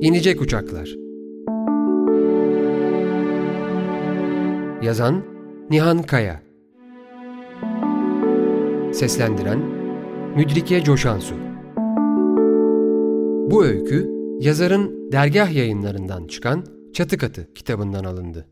İnecek Uçaklar. Yazan Nihan Kaya. Seslendiren Müdrike Coşansu. Bu öykü yazarın dergah yayınlarından çıkan Çatı Katı kitabından alındı.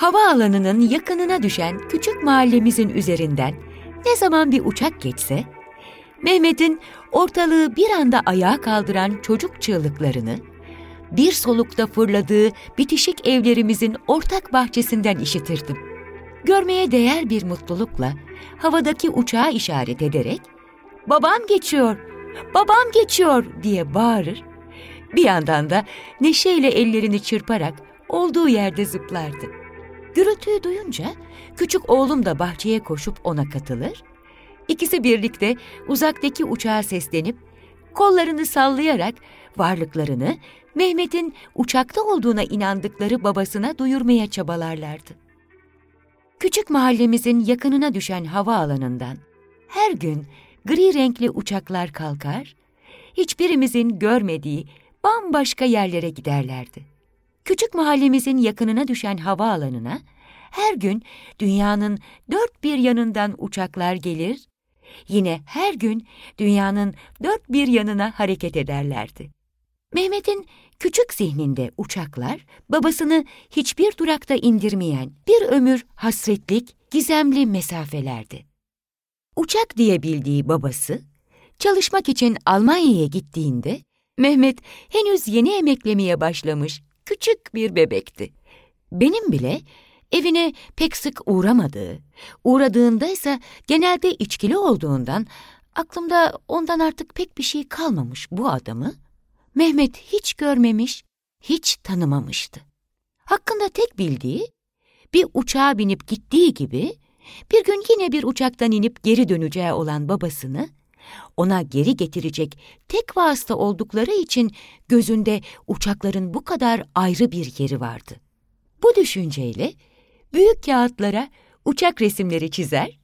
Havaalanının yakınına düşen küçük mahallemizin üzerinden ne zaman bir uçak geçse, Mehmet'in ortalığı bir anda ayağa kaldıran çocuk çığlıklarını, bir solukta fırladığı bitişik evlerimizin ortak bahçesinden işitirdim. Görmeye değer bir mutlulukla havadaki uçağa işaret ederek ''Babam geçiyor, babam geçiyor'' diye bağırır. Bir yandan da neşeyle ellerini çırparak olduğu yerde zıplardı. Gürültüyü duyunca küçük oğlum da bahçeye koşup ona katılır. İkisi birlikte uzaktaki uçağa seslenip kollarını sallayarak varlıklarını Mehmet'in uçakta olduğuna inandıkları babasına duyurmaya çabalarlardı. Küçük mahallemizin yakınına düşen hava alanından her gün gri renkli uçaklar kalkar, hiçbirimizin görmediği bambaşka yerlere giderlerdi. Küçük mahallemizin yakınına düşen hava alanına her gün dünyanın dört bir yanından uçaklar gelir, yine her gün dünyanın dört bir yanına hareket ederlerdi. Mehmet'in küçük zihninde uçaklar babasını hiçbir durakta indirmeyen bir ömür hasretlik, gizemli mesafelerdi. Uçak diye bildiği babası çalışmak için Almanya'ya gittiğinde Mehmet henüz yeni emeklemeye başlamış küçük bir bebekti. Benim bile evine pek sık uğramadığı, uğradığında ise genelde içkili olduğundan aklımda ondan artık pek bir şey kalmamış bu adamı Mehmet hiç görmemiş, hiç tanımamıştı. Hakkında tek bildiği bir uçağa binip gittiği gibi bir gün yine bir uçaktan inip geri döneceği olan babasını ona geri getirecek tek vasıta oldukları için gözünde uçakların bu kadar ayrı bir yeri vardı. Bu düşünceyle büyük kağıtlara uçak resimleri çizer,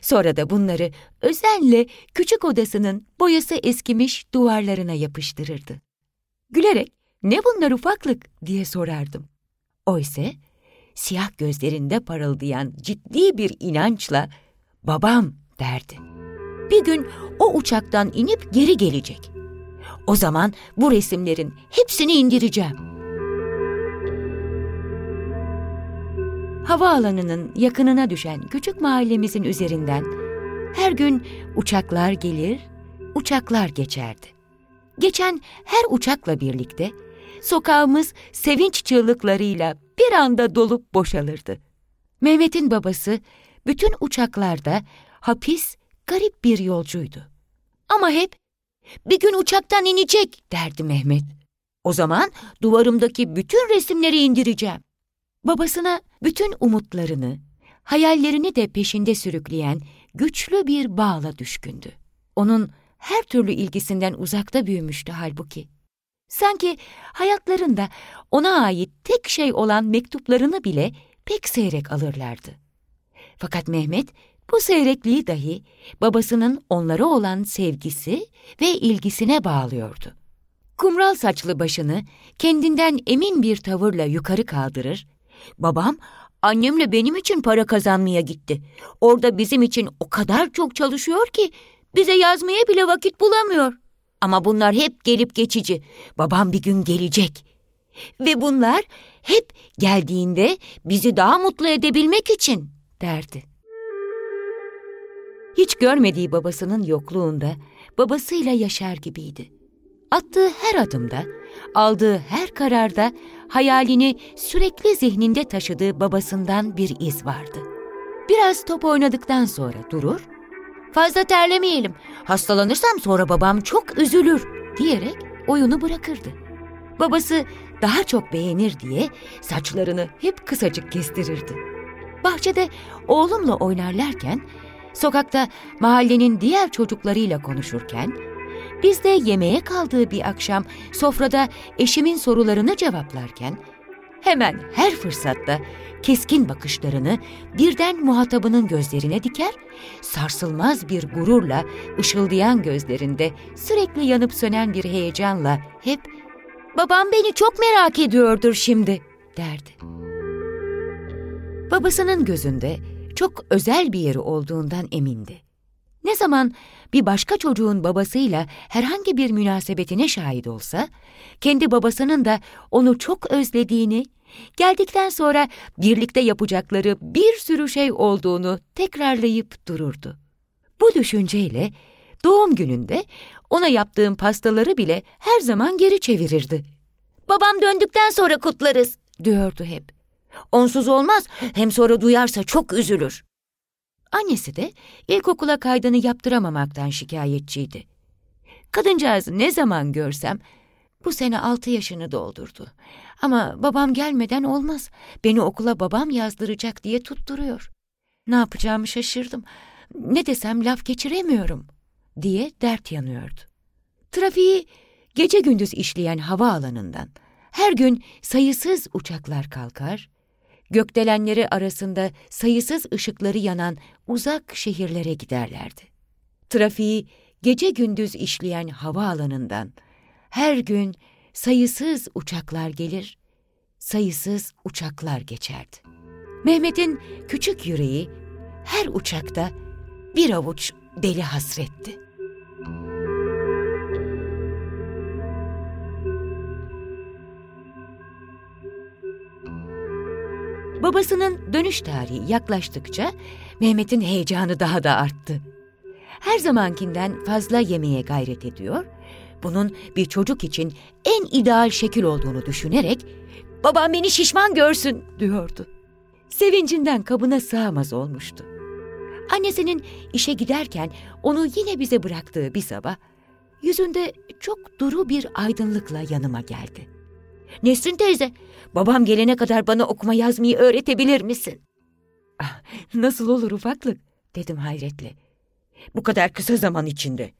sonra da bunları özenle küçük odasının boyası eskimiş duvarlarına yapıştırırdı. Gülerek ne bunlar ufaklık diye sorardım. Oysa siyah gözlerinde parıldayan ciddi bir inançla babam derdi. Bir gün o uçaktan inip geri gelecek. O zaman bu resimlerin hepsini indireceğim. Havaalanının yakınına düşen küçük mahallemizin üzerinden her gün uçaklar gelir, uçaklar geçerdi. Geçen her uçakla birlikte sokağımız sevinç çığlıklarıyla bir anda dolup boşalırdı. Mehmet'in babası bütün uçaklarda hapis garip bir yolcuydu. Ama hep bir gün uçaktan inecek derdi Mehmet. O zaman duvarımdaki bütün resimleri indireceğim. Babasına bütün umutlarını, hayallerini de peşinde sürükleyen güçlü bir bağla düşkündü. Onun her türlü ilgisinden uzakta büyümüştü halbuki. Sanki hayatlarında ona ait tek şey olan mektuplarını bile pek seyrek alırlardı. Fakat Mehmet bu seyrekliği dahi babasının onlara olan sevgisi ve ilgisine bağlıyordu. Kumral saçlı başını kendinden emin bir tavırla yukarı kaldırır, babam annemle benim için para kazanmaya gitti. Orada bizim için o kadar çok çalışıyor ki bize yazmaya bile vakit bulamıyor. Ama bunlar hep gelip geçici. Babam bir gün gelecek. Ve bunlar hep geldiğinde bizi daha mutlu edebilmek için derdi. Hiç görmediği babasının yokluğunda babasıyla yaşar gibiydi. Attığı her adımda, aldığı her kararda hayalini sürekli zihninde taşıdığı babasından bir iz vardı. Biraz top oynadıktan sonra durur, fazla terlemeyelim, hastalanırsam sonra babam çok üzülür diyerek oyunu bırakırdı. Babası daha çok beğenir diye saçlarını hep kısacık kestirirdi. Bahçede oğlumla oynarlarken Sokakta mahallenin diğer çocuklarıyla konuşurken Biz de yemeğe kaldığı bir akşam sofrada eşimin sorularını cevaplarken hemen her fırsatta keskin bakışlarını birden muhatabının gözlerine diker, sarsılmaz bir gururla ışıldayan gözlerinde sürekli yanıp sönen bir heyecanla hep ''Babam beni çok merak ediyordur şimdi'' derdi. Babasının gözünde çok özel bir yeri olduğundan emindi. Ne zaman bir başka çocuğun babasıyla herhangi bir münasebetine şahit olsa, kendi babasının da onu çok özlediğini, geldikten sonra birlikte yapacakları bir sürü şey olduğunu tekrarlayıp dururdu. Bu düşünceyle doğum gününde ona yaptığım pastaları bile her zaman geri çevirirdi. Babam döndükten sonra kutlarız, diyordu hep. Onsuz olmaz, hem sonra duyarsa çok üzülür. Annesi de ilkokula kaydını yaptıramamaktan şikayetçiydi. Kadıncağızı ne zaman görsem, bu sene altı yaşını doldurdu. Ama babam gelmeden olmaz, beni okula babam yazdıracak diye tutturuyor. Ne yapacağımı şaşırdım. Ne desem laf geçiremiyorum, diye dert yanıyordu. Trafiği gece gündüz işleyen hava alanından her gün sayısız uçaklar kalkar, gökdelenleri arasında sayısız ışıkları yanan uzak şehirlere giderlerdi. Trafiği gece gündüz işleyen hava alanından her gün sayısız uçaklar gelir, sayısız uçaklar geçerdi. Mehmet'in küçük yüreği her uçakta bir avuç deli hasretti. Babasının dönüş tarihi yaklaştıkça Mehmet'in heyecanı daha da arttı. Her zamankinden fazla yemeye gayret ediyor, bunun bir çocuk için en ideal şekil olduğunu düşünerek ''Babam beni şişman görsün'' diyordu. Sevincinden kabına sığamaz olmuştu. Annesinin işe giderken onu yine bize bıraktığı bir sabah, yüzünde çok duru bir aydınlıkla yanıma geldi. Nesrin teyze, babam gelene kadar bana okuma yazmayı öğretebilir misin? Ah, nasıl olur ufaklık, dedim hayretle. Bu kadar kısa zaman içinde.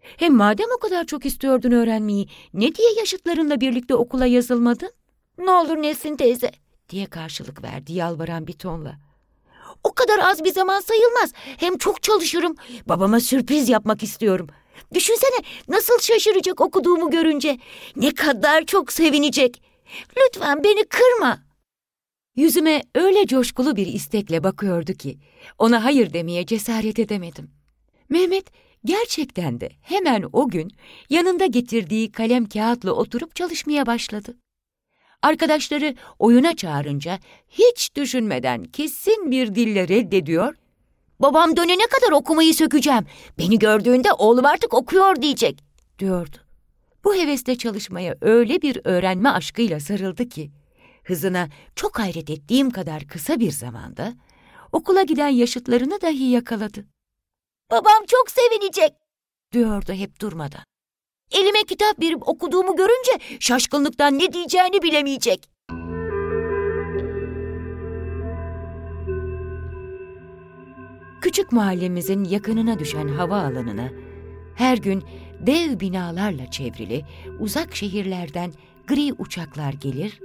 Hem madem o kadar çok istiyordun öğrenmeyi, ne diye yaşıtlarınla birlikte okula yazılmadın? Ne olur Nesrin teyze, diye karşılık verdi yalvaran bir tonla. O kadar az bir zaman sayılmaz. Hem çok çalışırım. Babama sürpriz yapmak istiyorum. Düşünsene nasıl şaşıracak okuduğumu görünce. Ne kadar çok sevinecek. Lütfen beni kırma. Yüzüme öyle coşkulu bir istekle bakıyordu ki ona hayır demeye cesaret edemedim. Mehmet gerçekten de hemen o gün yanında getirdiği kalem kağıtla oturup çalışmaya başladı. Arkadaşları oyuna çağırınca hiç düşünmeden kesin bir dille reddediyor. Babam dönene kadar okumayı sökeceğim. Beni gördüğünde oğlum artık okuyor diyecek, diyordu. Bu hevesle çalışmaya öyle bir öğrenme aşkıyla sarıldı ki, hızına çok hayret ettiğim kadar kısa bir zamanda okula giden yaşıtlarını dahi yakaladı. Babam çok sevinecek, diyordu hep durmadan. Elime kitap verip okuduğumu görünce şaşkınlıktan ne diyeceğini bilemeyecek. Küçük mahallemizin yakınına düşen hava alanına her gün dev binalarla çevrili uzak şehirlerden gri uçaklar gelir,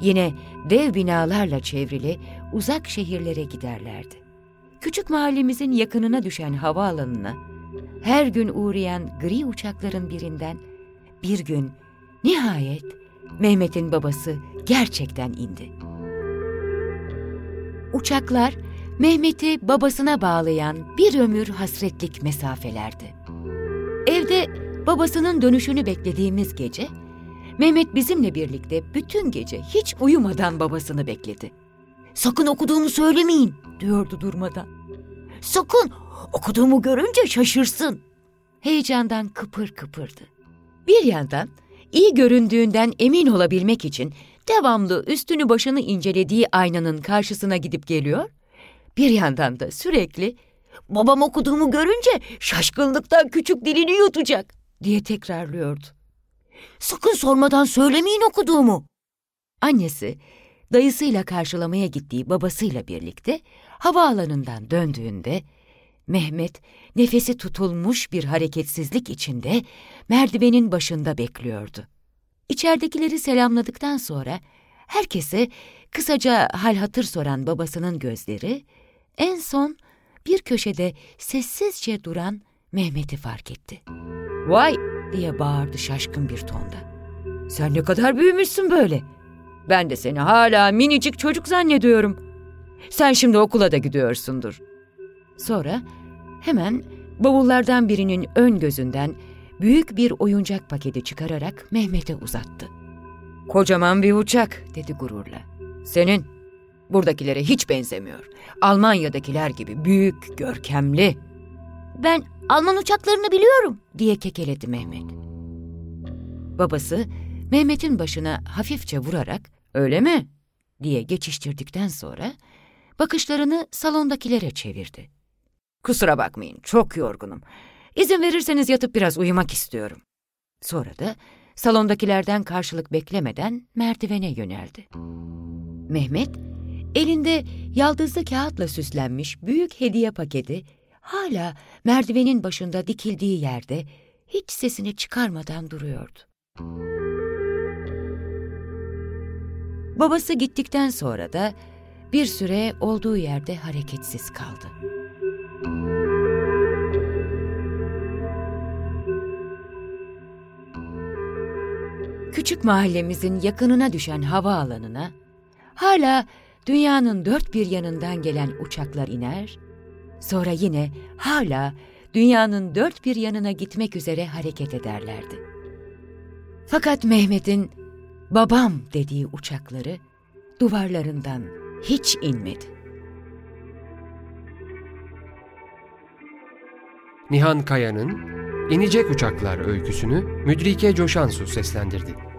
yine dev binalarla çevrili uzak şehirlere giderlerdi. Küçük mahallemizin yakınına düşen havaalanına her gün uğrayan gri uçakların birinden bir gün nihayet Mehmet'in babası gerçekten indi. Uçaklar Mehmet'i babasına bağlayan bir ömür hasretlik mesafelerdi. Evde babasının dönüşünü beklediğimiz gece, Mehmet bizimle birlikte bütün gece hiç uyumadan babasını bekledi. Sakın okuduğumu söylemeyin, diyordu durmadan. Sakın, okuduğumu görünce şaşırsın. Heyecandan kıpır kıpırdı. Bir yandan iyi göründüğünden emin olabilmek için devamlı üstünü başını incelediği aynanın karşısına gidip geliyor, bir yandan da sürekli babam okuduğumu görünce şaşkınlıktan küçük dilini yutacak diye tekrarlıyordu. Sakın sormadan söylemeyin okuduğumu. Annesi dayısıyla karşılamaya gittiği babasıyla birlikte havaalanından döndüğünde Mehmet nefesi tutulmuş bir hareketsizlik içinde merdivenin başında bekliyordu. İçeridekileri selamladıktan sonra herkese kısaca hal hatır soran babasının gözleri en son bir köşede sessizce duran Mehmet'i fark etti. ''Vay!'' diye bağırdı şaşkın bir tonda. ''Sen ne kadar büyümüşsün böyle. Ben de seni hala minicik çocuk zannediyorum. Sen şimdi okula da gidiyorsundur.'' Sonra hemen bavullardan birinin ön gözünden büyük bir oyuncak paketi çıkararak Mehmet'e uzattı. ''Kocaman bir uçak.'' dedi gururla. ''Senin. Buradakilere hiç benzemiyor. Almanya'dakiler gibi büyük, görkemli.'' ''Ben Alman uçaklarını biliyorum.'' diye kekeledi Mehmet. Babası Mehmet'in başına hafifçe vurarak ''Öyle mi?'' diye geçiştirdikten sonra bakışlarını salondakilere çevirdi. Kusura bakmayın, çok yorgunum. İzin verirseniz yatıp biraz uyumak istiyorum. Sonra da salondakilerden karşılık beklemeden merdivene yöneldi. Mehmet, elinde yaldızlı kağıtla süslenmiş büyük hediye paketi hala merdivenin başında dikildiği yerde hiç sesini çıkarmadan duruyordu. Babası gittikten sonra da bir süre olduğu yerde hareketsiz kaldı. Küçük mahallemizin yakınına düşen havaalanına hala dünyanın dört bir yanından gelen uçaklar iner, sonra yine hala dünyanın dört bir yanına gitmek üzere hareket ederlerdi. Fakat Mehmet'in babam dediği uçakları duvarlarından hiç inmedi. Nihan Kaya'nın İnecek Uçaklar öyküsünü Müdrike Coşansu seslendirdi.